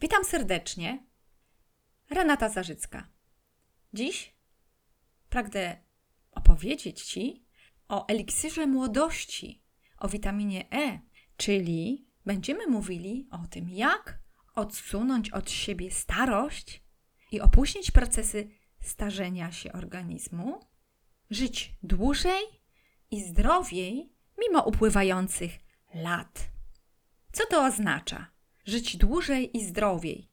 Witam serdecznie. Renata Zarzycka. Dziś pragnę opowiedzieć Ci o eliksirze młodości, o witaminie E, czyli będziemy mówili o tym, jak odsunąć od siebie starość i opóźnić procesy starzenia się organizmu, żyć dłużej i zdrowiej mimo upływających lat. Co to oznacza? Żyć dłużej i zdrowiej.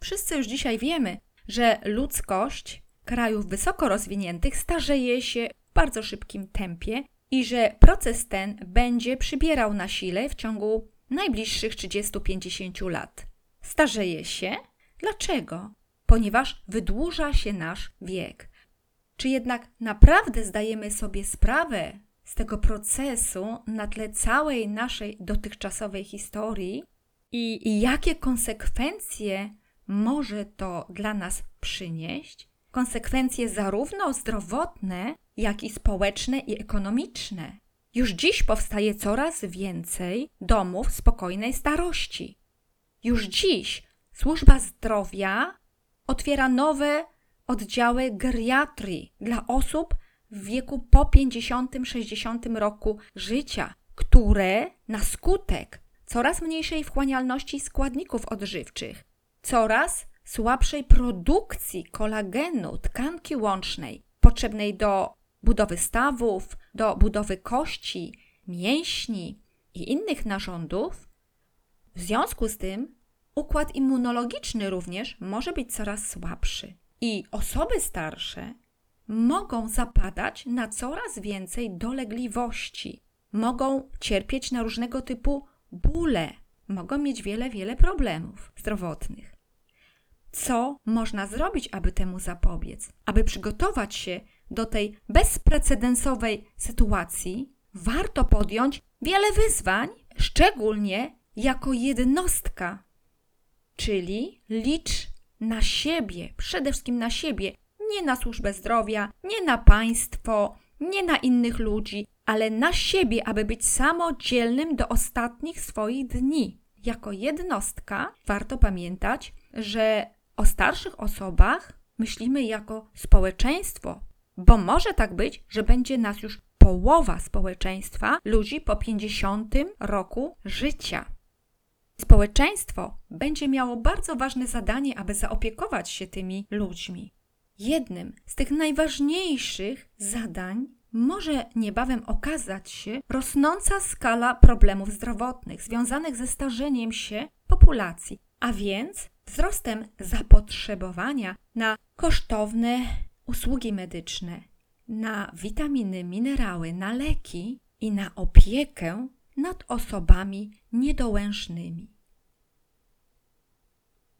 Wszyscy już dzisiaj wiemy, że ludzkość krajów wysoko rozwiniętych starzeje się w bardzo szybkim tempie i że proces ten będzie przybierał na sile w ciągu najbliższych 30-50 lat. Starzeje się? Dlaczego? Ponieważ wydłuża się nasz wiek. Czy jednak naprawdę zdajemy sobie sprawę z tego procesu na tle całej naszej dotychczasowej historii i, i jakie konsekwencje może to dla nas przynieść? Konsekwencje zarówno zdrowotne, jak i społeczne i ekonomiczne. Już dziś powstaje coraz więcej domów spokojnej starości. Już dziś służba zdrowia otwiera nowe oddziały geriatrii dla osób w wieku po 50-60 roku życia, które na skutek coraz mniejszej wchłanialności składników odżywczych, coraz słabszej produkcji kolagenu, tkanki łącznej, potrzebnej do budowy stawów, do budowy kości, mięśni i innych narządów, w związku z tym układ immunologiczny również może być coraz słabszy. I osoby starsze mogą zapadać na coraz więcej dolegliwości, mogą cierpieć na różnego typu bóle, mogą mieć wiele, wiele problemów zdrowotnych. Co można zrobić, aby temu zapobiec? Aby przygotować się do tej bezprecedensowej sytuacji, warto podjąć wiele wyzwań, szczególnie jako jednostka, czyli licz na siebie, przede wszystkim na siebie, nie na służbę zdrowia, nie na państwo, nie na innych ludzi, ale na siebie, aby być samodzielnym do ostatnich swoich dni. Jako jednostka warto pamiętać, że o starszych osobach myślimy jako społeczeństwo, bo może tak być, że będzie nas już połowa społeczeństwa ludzi po 50 roku życia. Społeczeństwo będzie miało bardzo ważne zadanie, aby zaopiekować się tymi ludźmi. Jednym z tych najważniejszych zadań może niebawem okazać się rosnąca skala problemów zdrowotnych związanych ze starzeniem się populacji, a więc wzrostem zapotrzebowania na kosztowne usługi medyczne, na witaminy, minerały, na leki i na opiekę nad osobami niedołężnymi.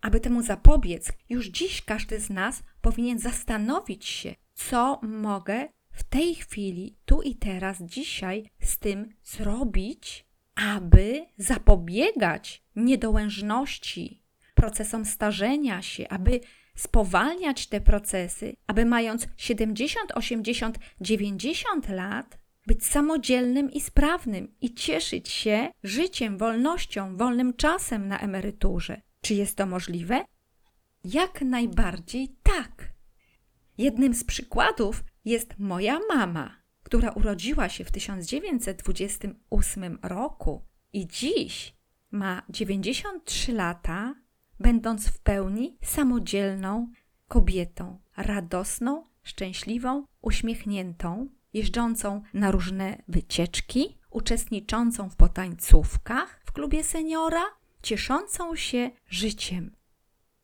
Aby temu zapobiec, już dziś każdy z nas powinien zastanowić się, co mogę w tej chwili, tu i teraz, dzisiaj z tym zrobić, aby zapobiegać niedołężności, procesom starzenia się, aby spowalniać te procesy, aby mając 70, 80, 90 lat, być samodzielnym i sprawnym i cieszyć się życiem, wolnością, wolnym czasem na emeryturze. Czy jest to możliwe? Jak najbardziej tak. Jednym z przykładów jest moja mama, która urodziła się w 1928 roku i dziś ma 93 lata, będąc w pełni samodzielną kobietą, radosną, szczęśliwą, uśmiechniętą, jeżdżącą na różne wycieczki, uczestniczącą w potańcówkach w klubie seniora, cieszącą się życiem.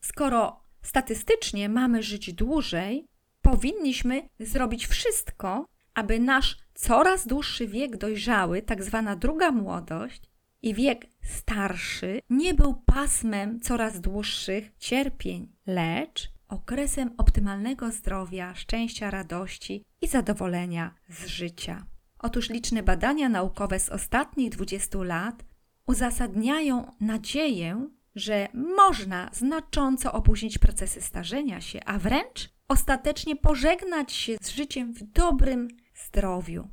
Skoro statystycznie mamy żyć dłużej, powinniśmy zrobić wszystko, aby nasz coraz dłuższy wiek dojrzały, tak zwana druga młodość, i wiek starszy nie był pasmem coraz dłuższych cierpień, lecz okresem optymalnego zdrowia, szczęścia, radości i zadowolenia z życia. Otóż liczne badania naukowe z ostatnich 20 lat uzasadniają nadzieję, że można znacząco opóźnić procesy starzenia się, a wręcz ostatecznie pożegnać się z życiem w dobrym zdrowiu.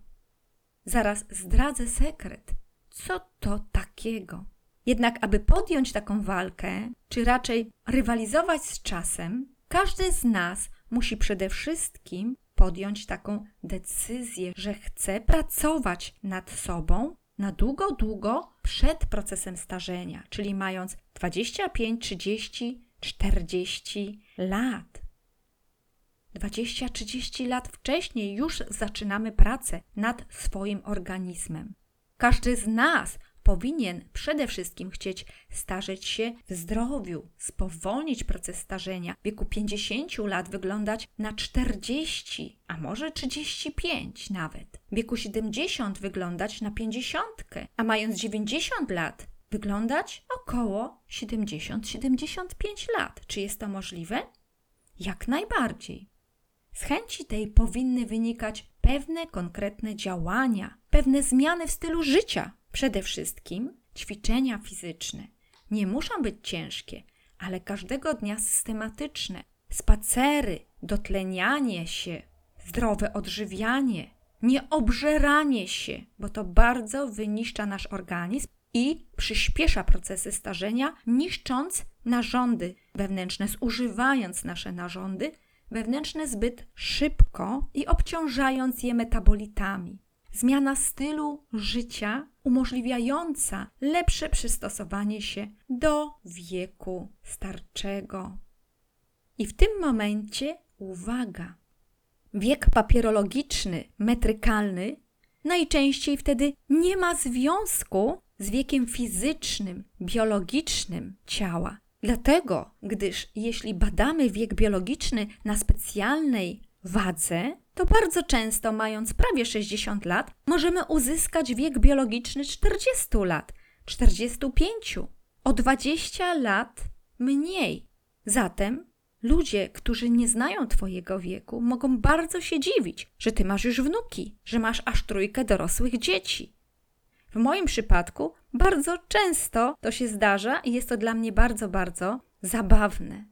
Zaraz zdradzę sekret. Co to takiego? Jednak, aby podjąć taką walkę, czy raczej rywalizować z czasem, każdy z nas musi przede wszystkim podjąć taką decyzję, że chce pracować nad sobą na długo, długo przed procesem starzenia, czyli mając 25, 30, 40 lat. 20-30 lat wcześniej już zaczynamy pracę nad swoim organizmem. Każdy z nas powinien przede wszystkim chcieć starzeć się w zdrowiu, spowolnić proces starzenia, w wieku 50 lat wyglądać na 40, a może 35 nawet, w wieku 70 wyglądać na 50, a mając 90 lat wyglądać około 70-75 lat. Czy jest to możliwe? Jak najbardziej. Z chęci tej powinny wynikać pewne konkretne działania, pewne zmiany w stylu życia. Przede wszystkim ćwiczenia fizyczne. Nie muszą być ciężkie, ale każdego dnia systematyczne. Spacery, dotlenianie się, zdrowe odżywianie, nieobżeranie się, bo to bardzo wyniszcza nasz organizm i przyspiesza procesy starzenia, niszcząc narządy wewnętrzne, zużywając nasze narządy wewnętrzne zbyt szybko i obciążając je metabolitami. Zmiana stylu życia umożliwiająca lepsze przystosowanie się do wieku starczego. I w tym momencie uwaga. Wiek papierologiczny, metrykalny najczęściej wtedy nie ma związku z wiekiem fizycznym, biologicznym ciała. Dlatego, gdyż jeśli badamy wiek biologiczny na specjalnej wadze, to bardzo często, mając prawie 60 lat, możemy uzyskać wiek biologiczny 40 lat, 45, o 20 lat mniej. Zatem ludzie, którzy nie znają Twojego wieku, mogą bardzo się dziwić, że Ty masz już wnuki, że masz aż trójkę dorosłych dzieci. W moim przypadku bardzo często to się zdarza i jest to dla mnie bardzo, bardzo zabawne.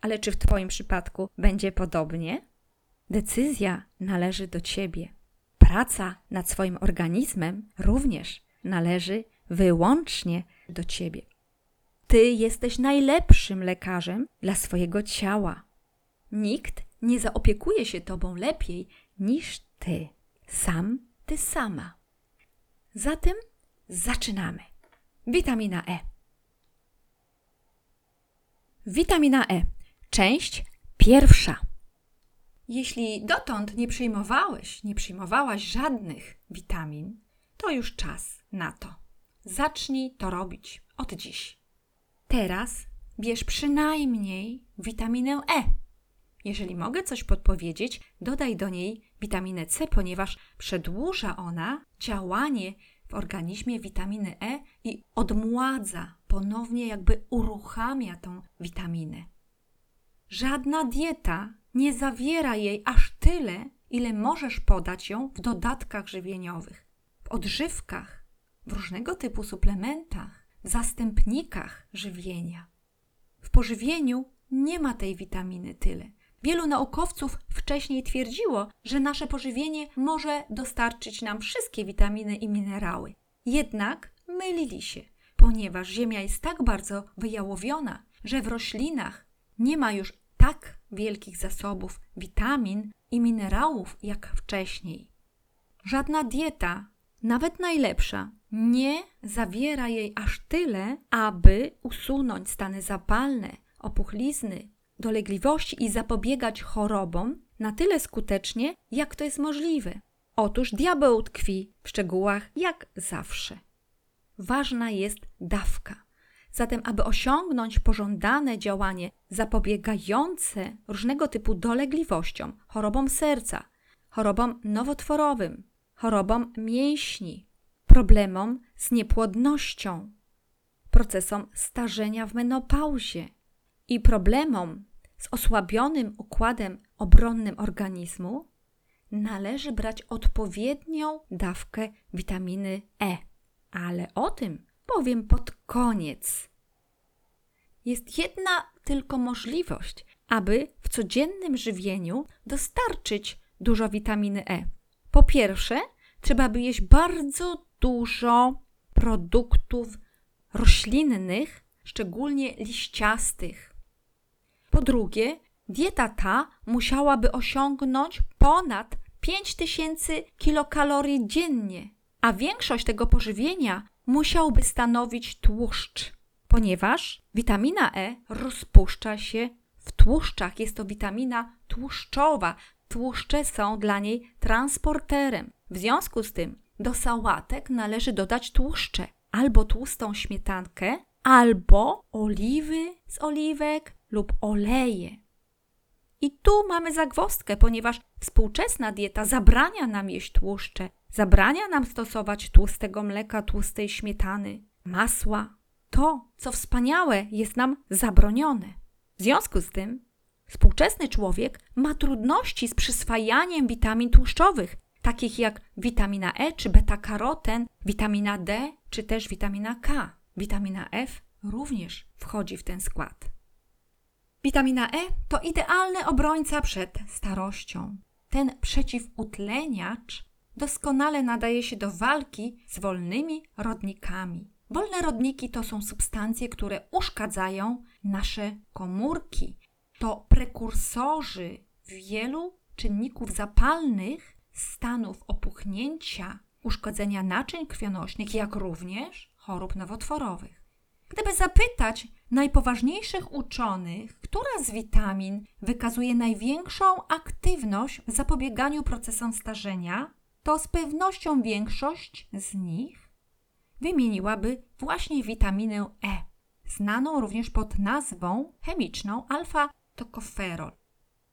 Ale czy w Twoim przypadku będzie podobnie? Decyzja należy do Ciebie. Praca nad swoim organizmem również należy wyłącznie do Ciebie. Ty jesteś najlepszym lekarzem dla swojego ciała. Nikt nie zaopiekuje się Tobą lepiej niż Ty. Sam, Ty sama. Zatem zaczynamy. Witamina E. Witamina E. Część pierwsza. Jeśli dotąd nie przyjmowałeś, nie przyjmowałaś żadnych witamin, to już czas na to. Zacznij to robić od dziś. Teraz bierz przynajmniej witaminę E. Jeżeli mogę coś podpowiedzieć, dodaj do niej witaminę C, ponieważ przedłuża ona działanie w organizmie witaminy E i odmładza, ponownie jakby uruchamia tą witaminę. Żadna dieta nie zawiera jej aż tyle, ile możesz podać ją w dodatkach żywieniowych, w odżywkach, w różnego typu suplementach, w zastępnikach żywienia. W pożywieniu nie ma tej witaminy tyle. Wielu naukowców wcześniej twierdziło, że nasze pożywienie może dostarczyć nam wszystkie witaminy i minerały. Jednak mylili się, ponieważ Ziemia jest tak bardzo wyjałowiona, że w roślinach nie ma już tak wielkich zasobów witamin i minerałów jak wcześniej. Żadna dieta, nawet najlepsza, nie zawiera jej aż tyle, aby usunąć stany zapalne, opuchlizny, dolegliwości i zapobiegać chorobom na tyle skutecznie, jak to jest możliwe. Otóż diabeł tkwi w szczegółach jak zawsze. Ważna jest dawka. Zatem, aby osiągnąć pożądane działanie zapobiegające różnego typu dolegliwościom, chorobom serca, chorobom nowotworowym, chorobom mięśni, problemom z niepłodnością, procesom starzenia w menopauzie i problemom z osłabionym układem obronnym organizmu, należy brać odpowiednią dawkę witaminy E. Ale o tym powiem pod koniec. Jest jedna tylko możliwość, aby w codziennym żywieniu dostarczyć dużo witaminy E. Po pierwsze, trzeba by jeść bardzo dużo produktów roślinnych, szczególnie liściastych. Po drugie, dieta ta musiałaby osiągnąć ponad 5000 kilokalorii dziennie, a większość tego pożywienia musiałby stanowić tłuszcz, ponieważ witamina E rozpuszcza się w tłuszczach. Jest to witamina tłuszczowa. Tłuszcze są dla niej transporterem. W związku z tym do sałatek należy dodać tłuszcze, albo tłustą śmietankę, albo oliwy z oliwek lub oleje. I tu mamy zagwozdkę, ponieważ współczesna dieta zabrania nam jeść tłuszcze, zabrania nam stosować tłustego mleka, tłustej śmietany, masła. To, co wspaniałe, jest nam zabronione. W związku z tym, współczesny człowiek ma trudności z przyswajaniem witamin tłuszczowych, takich jak witamina E czy beta-karoten, witamina D czy też witamina K. Witamina F również wchodzi w ten skład. Witamina E to idealny obrońca przed starością. Ten przeciwutleniacz doskonale nadaje się do walki z wolnymi rodnikami. Wolne rodniki to są substancje, które uszkadzają nasze komórki. To prekursorzy wielu czynników zapalnych, stanów opuchnięcia, uszkodzenia naczyń krwionośnych, jak również chorób nowotworowych. Gdyby zapytać najpoważniejszych uczonych, która z witamin wykazuje największą aktywność w zapobieganiu procesom starzenia, to z pewnością większość z nich wymieniłaby właśnie witaminę E, znaną również pod nazwą chemiczną alfa-tokoferol.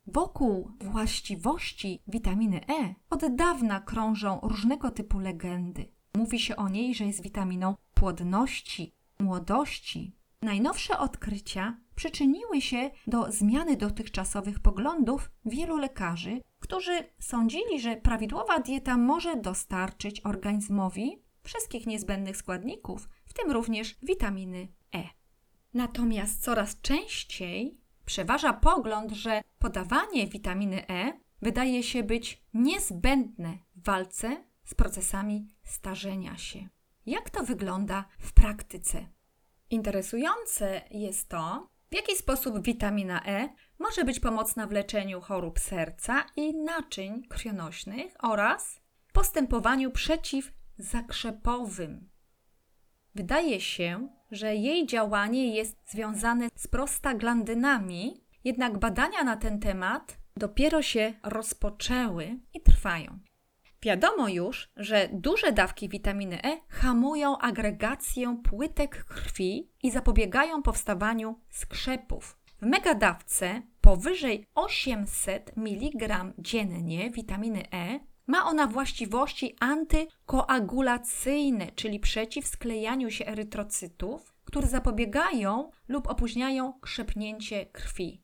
Wokół właściwości witaminy E od dawna krążą różnego typu legendy. Mówi się o niej, że jest witaminą płodności, młodości. Najnowsze odkrycia przyczyniły się do zmiany dotychczasowych poglądów wielu lekarzy, którzy sądzili, że prawidłowa dieta może dostarczyć organizmowi wszystkich niezbędnych składników, w tym również witaminy E. Natomiast coraz częściej przeważa pogląd, że podawanie witaminy E wydaje się być niezbędne w walce z procesami starzenia się. Jak to wygląda w praktyce? Interesujące jest to, w jaki sposób witamina E może być pomocna w leczeniu chorób serca i naczyń krwionośnych oraz postępowaniu przeciwzakrzepowym. Wydaje się, że jej działanie jest związane z prostaglandynami, jednak badania na ten temat dopiero się rozpoczęły i trwają. Wiadomo już, że duże dawki witaminy E hamują agregację płytek krwi i zapobiegają powstawaniu skrzepów. W megadawce powyżej 800 mg dziennie witaminy E ma ona właściwości antykoagulacyjne, czyli przeciw sklejaniu się erytrocytów, które zapobiegają lub opóźniają krzepnięcie krwi.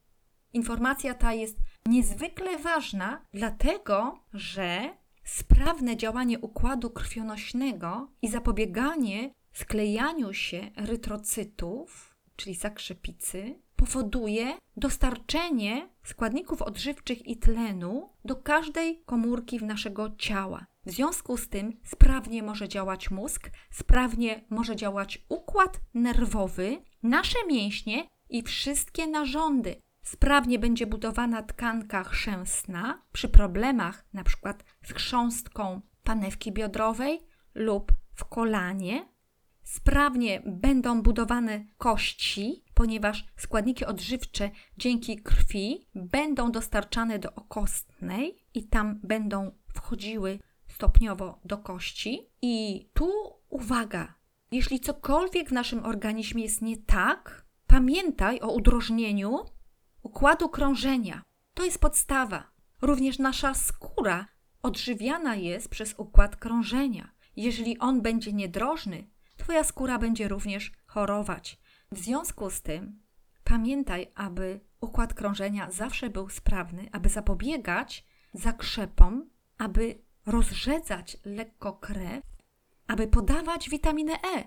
Informacja ta jest niezwykle ważna, dlatego że sprawne działanie układu krwionośnego i zapobieganie sklejaniu się erytrocytów, czyli zakrzepicy, powoduje dostarczenie składników odżywczych i tlenu do każdej komórki w naszego ciała. W związku z tym sprawnie może działać mózg, sprawnie może działać układ nerwowy, nasze mięśnie i wszystkie narządy, Sprawnie będzie budowana tkanka chrzęsna przy problemach np. z chrząstką panewki biodrowej lub w kolanie. Sprawnie będą budowane kości, ponieważ składniki odżywcze dzięki krwi będą dostarczane do okostnej i tam będą wchodziły stopniowo do kości. I tu uwaga, jeśli cokolwiek w naszym organizmie jest nie tak, pamiętaj o udrożnieniu układu krążenia. To jest podstawa. Również nasza skóra odżywiana jest przez układ krążenia. Jeżeli on będzie niedrożny, Twoja skóra będzie również chorować. W związku z tym pamiętaj, aby układ krążenia zawsze był sprawny, aby zapobiegać zakrzepom, aby rozrzedzać lekko krew, aby podawać witaminę E.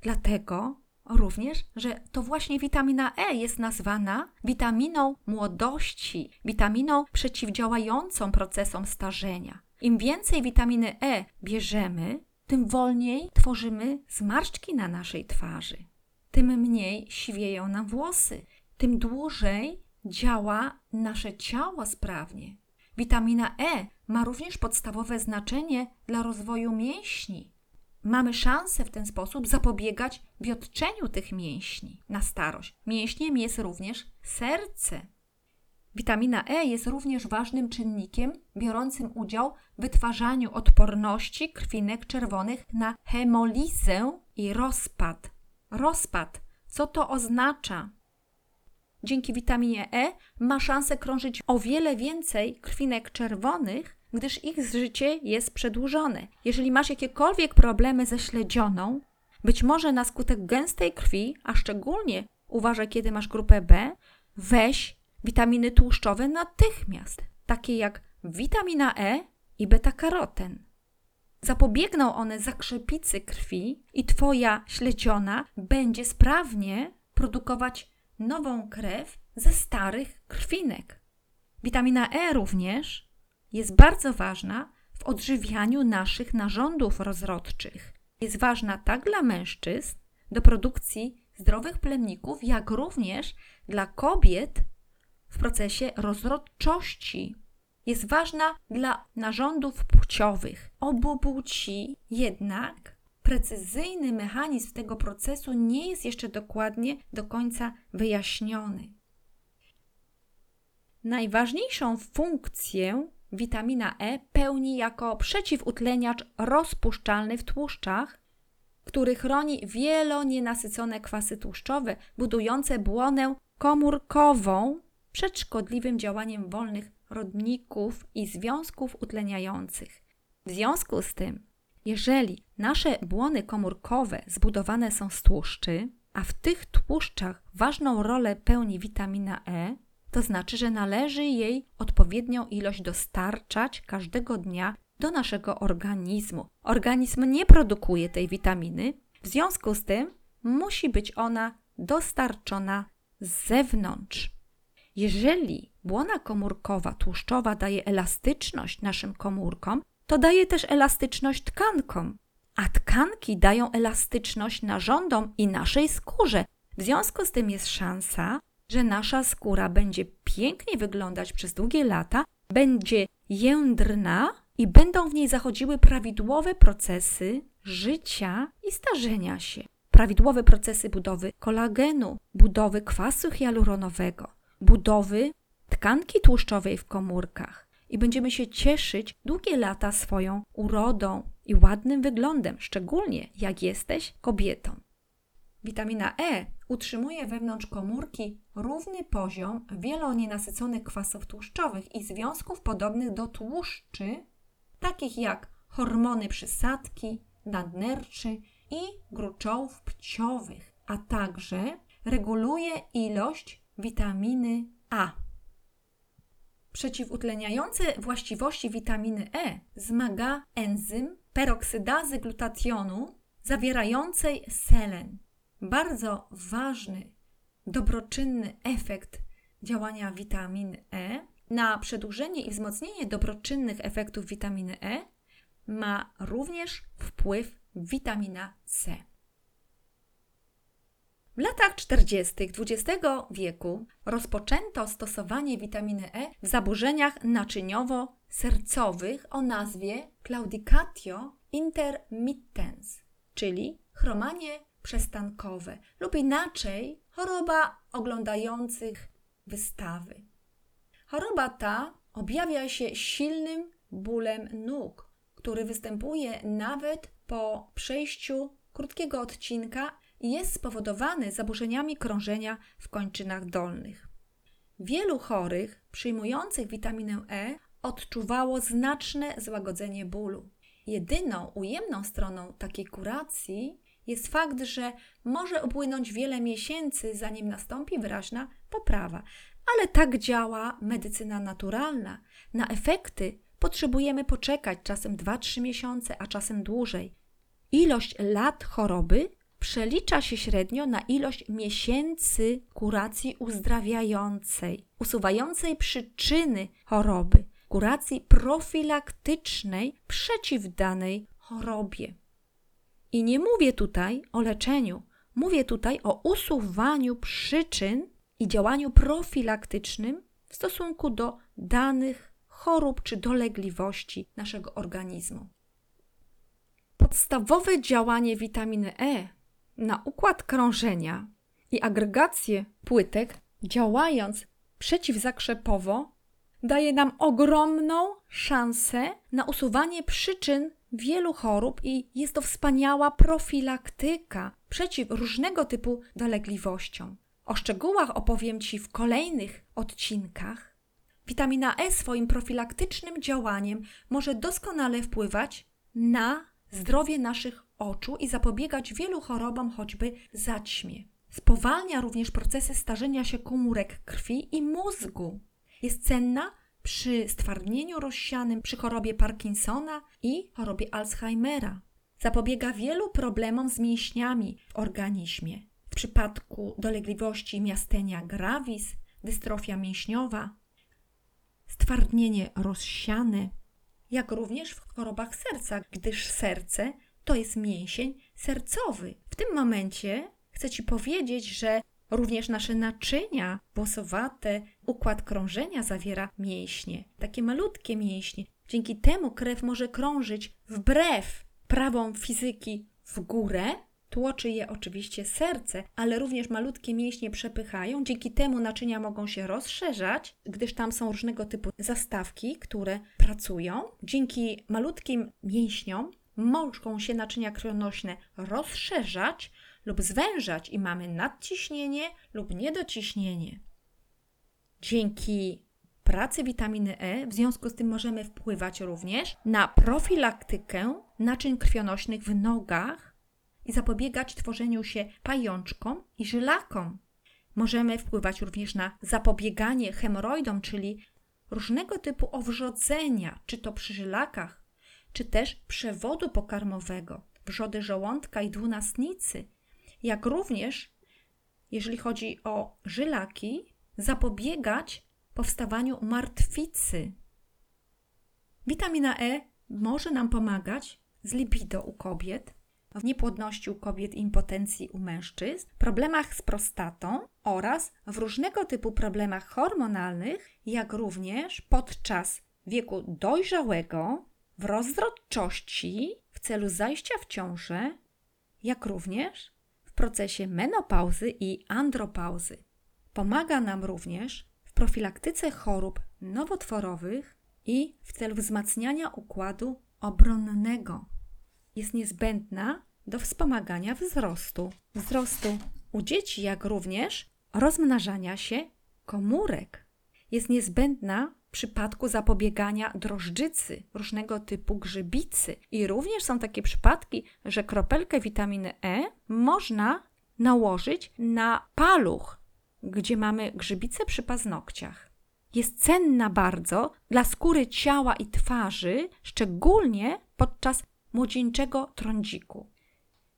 Dlatego również, że to właśnie witamina E jest nazwana witaminą młodości, witaminą przeciwdziałającą procesom starzenia. Im więcej witaminy E bierzemy, tym wolniej tworzymy zmarszczki na naszej twarzy, tym mniej siwieją nam włosy, tym dłużej działa nasze ciało sprawnie. Witamina E ma również podstawowe znaczenie dla rozwoju mięśni. Mamy szansę w ten sposób zapobiegać wiotczeniu tych mięśni na starość. Mięśniem jest również serce. Witamina E jest również ważnym czynnikiem biorącym udział w wytwarzaniu odporności krwinek czerwonych na hemolizę i rozpad. Rozpad. Co to oznacza? Dzięki witaminie E ma szansę krążyć o wiele więcej krwinek czerwonych, gdyż ich życie jest przedłużone. Jeżeli masz jakiekolwiek problemy ze śledzioną, być może na skutek gęstej krwi, a szczególnie uważaj, kiedy masz grupę B, weź witaminy tłuszczowe natychmiast, takie jak witamina E i beta-karoten. Zapobiegną one zakrzepicy krwi i Twoja śledziona będzie sprawnie produkować nową krew ze starych krwinek. Witamina E również jest bardzo ważna w odżywianiu naszych narządów rozrodczych. Jest ważna tak dla mężczyzn do produkcji zdrowych plemników, jak również dla kobiet w procesie rozrodczości. Jest ważna dla narządów płciowych obu płci, jednak precyzyjny mechanizm tego procesu nie jest jeszcze dokładnie do końca wyjaśniony. Najważniejszą funkcję witamina E pełni jako przeciwutleniacz rozpuszczalny w tłuszczach, który chroni wielonienasycone kwasy tłuszczowe, budujące błonę komórkową przed szkodliwym działaniem wolnych rodników i związków utleniających. W związku z tym, jeżeli nasze błony komórkowe zbudowane są z tłuszczy, a w tych tłuszczach ważną rolę pełni witamina E, to znaczy, że należy jej odpowiednią ilość dostarczać każdego dnia do naszego organizmu. Organizm nie produkuje tej witaminy, w związku z tym musi być ona dostarczona z zewnątrz. Jeżeli błona komórkowa tłuszczowa daje elastyczność naszym komórkom, to daje też elastyczność tkankom, a tkanki dają elastyczność narządom i naszej skórze. W związku z tym jest szansa, że nasza skóra będzie pięknie wyglądać przez długie lata, będzie jędrna i będą w niej zachodziły prawidłowe procesy życia i starzenia się. Prawidłowe procesy budowy kolagenu, budowy kwasu hialuronowego, budowy tkanki tłuszczowej w komórkach i będziemy się cieszyć długie lata swoją urodą i ładnym wyglądem, szczególnie jak jesteś kobietą. Witamina E utrzymuje wewnątrz komórki równy poziom wielonienasyconych kwasów tłuszczowych i związków podobnych do tłuszczy, takich jak hormony przysadki, nadnerczy i gruczołów pciowych, a także reguluje ilość witaminy A. Przeciwutleniające właściwości witaminy E zmaga enzym peroksydazy glutationu zawierającej selen. Bardzo ważny, dobroczynny efekt działania witaminy E na przedłużenie i wzmocnienie dobroczynnych efektów witaminy E ma również wpływ witamina C. W latach 40. XX wieku rozpoczęto stosowanie witaminy E w zaburzeniach naczyniowo-sercowych o nazwie claudicatio intermittens, czyli chromanie przestankowe lub inaczej choroba oglądających wystawy. Choroba ta objawia się silnym bólem nóg, który występuje nawet po przejściu krótkiego odcinka i jest spowodowany zaburzeniami krążenia w kończynach dolnych. Wielu chorych przyjmujących witaminę E odczuwało znaczne złagodzenie bólu. Jedyną ujemną stroną takiej kuracji jest fakt, że może upłynąć wiele miesięcy, zanim nastąpi wyraźna poprawa, ale tak działa medycyna naturalna. Na efekty potrzebujemy poczekać czasem 2-3 miesiące, a czasem dłużej. Ilość lat choroby przelicza się średnio na ilość miesięcy kuracji uzdrawiającej, usuwającej przyczyny choroby, kuracji profilaktycznej przeciw danej chorobie. I nie mówię tutaj o leczeniu, mówię tutaj o usuwaniu przyczyn i działaniu profilaktycznym w stosunku do danych chorób czy dolegliwości naszego organizmu. Podstawowe działanie witaminy E na układ krążenia i agregację płytek, działając przeciwzakrzepowo, daje nam ogromną szansę na usuwanie przyczyn wielu chorób i jest to wspaniała profilaktyka przeciw różnego typu dolegliwościom. O szczegółach opowiem Ci w kolejnych odcinkach. Witamina E swoim profilaktycznym działaniem może doskonale wpływać na zdrowie naszych oczu i zapobiegać wielu chorobom, choćby zaćmie. Spowalnia również procesy starzenia się komórek krwi i mózgu. Jest cenna przy stwardnieniu rozsianym, przy chorobie Parkinsona i chorobie Alzheimera. Zapobiega wielu problemom z mięśniami w organizmie. W przypadku dolegliwości miastenia gravis, dystrofia mięśniowa, stwardnienie rozsiane, jak również w chorobach serca, gdyż serce to jest mięsień sercowy. W tym momencie chcę Ci powiedzieć, że również nasze naczynia włosowate, układ krążenia zawiera mięśnie, takie malutkie mięśnie. Dzięki temu krew może krążyć wbrew prawom fizyki w górę, Tłoczy je oczywiście serce, ale również malutkie mięśnie przepychają. Dzięki temu naczynia mogą się rozszerzać, gdyż tam są różnego typu zastawki, które pracują. Dzięki malutkim mięśniom mogą się naczynia krwionośne rozszerzać lub zwężać i mamy nadciśnienie lub niedociśnienie. Dzięki pracy witaminy E, w związku z tym możemy wpływać również na profilaktykę naczyń krwionośnych w nogach i zapobiegać tworzeniu się pajączkom i żylakom. Możemy wpływać również na zapobieganie hemoroidom, czyli różnego typu owrzodzenia, czy to przy żylakach, czy też przewodu pokarmowego, wrzody żołądka i dwunastnicy, jak również, jeżeli chodzi o żylaki, zapobiegać powstawaniu martwicy. Witamina E może nam pomagać z libido u kobiet, w niepłodności u kobiet impotencji u mężczyzn, problemach z prostatą oraz w różnego typu problemach hormonalnych, jak również podczas wieku dojrzałego, w rozrodczości w celu zajścia w ciążę, jak również procesie menopauzy i andropauzy. Pomaga nam również w profilaktyce chorób nowotworowych i w celu wzmacniania układu obronnego jest niezbędna do wspomagania wzrostu. Wzrostu u dzieci, jak również rozmnażania się komórek. Jest niezbędna przypadku zapobiegania drożdżycy, różnego typu grzybicy. I również są takie przypadki, że kropelkę witaminy E można nałożyć na paluch, gdzie mamy grzybice przy paznokciach. Jest cenna bardzo dla skóry ciała i twarzy, szczególnie podczas młodzieńczego trądziku.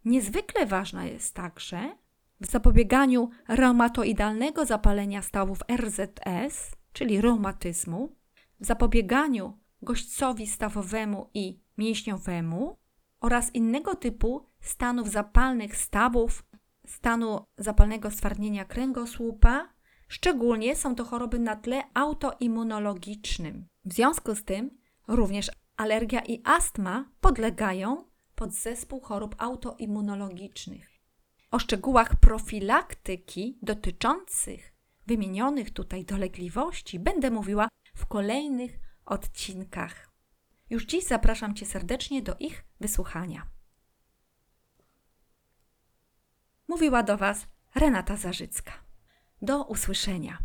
Niezwykle ważna jest także w zapobieganiu reumatoidalnego zapalenia stawów RZS, czyli reumatyzmu, w zapobieganiu gośćcowi stawowemu i mięśniowemu oraz innego typu stanów zapalnych stawów, stanu zapalnego stwardnienia kręgosłupa. Szczególnie są to choroby na tle autoimmunologicznym. W związku z tym również alergia i astma podlegają pod zespół chorób autoimmunologicznych. O szczegółach profilaktyki dotyczących wymienionych tutaj dolegliwości będę mówiła w kolejnych odcinkach. Już dziś zapraszam Cię serdecznie do ich wysłuchania. Mówiła do Was Renata Zarzycka. Do usłyszenia.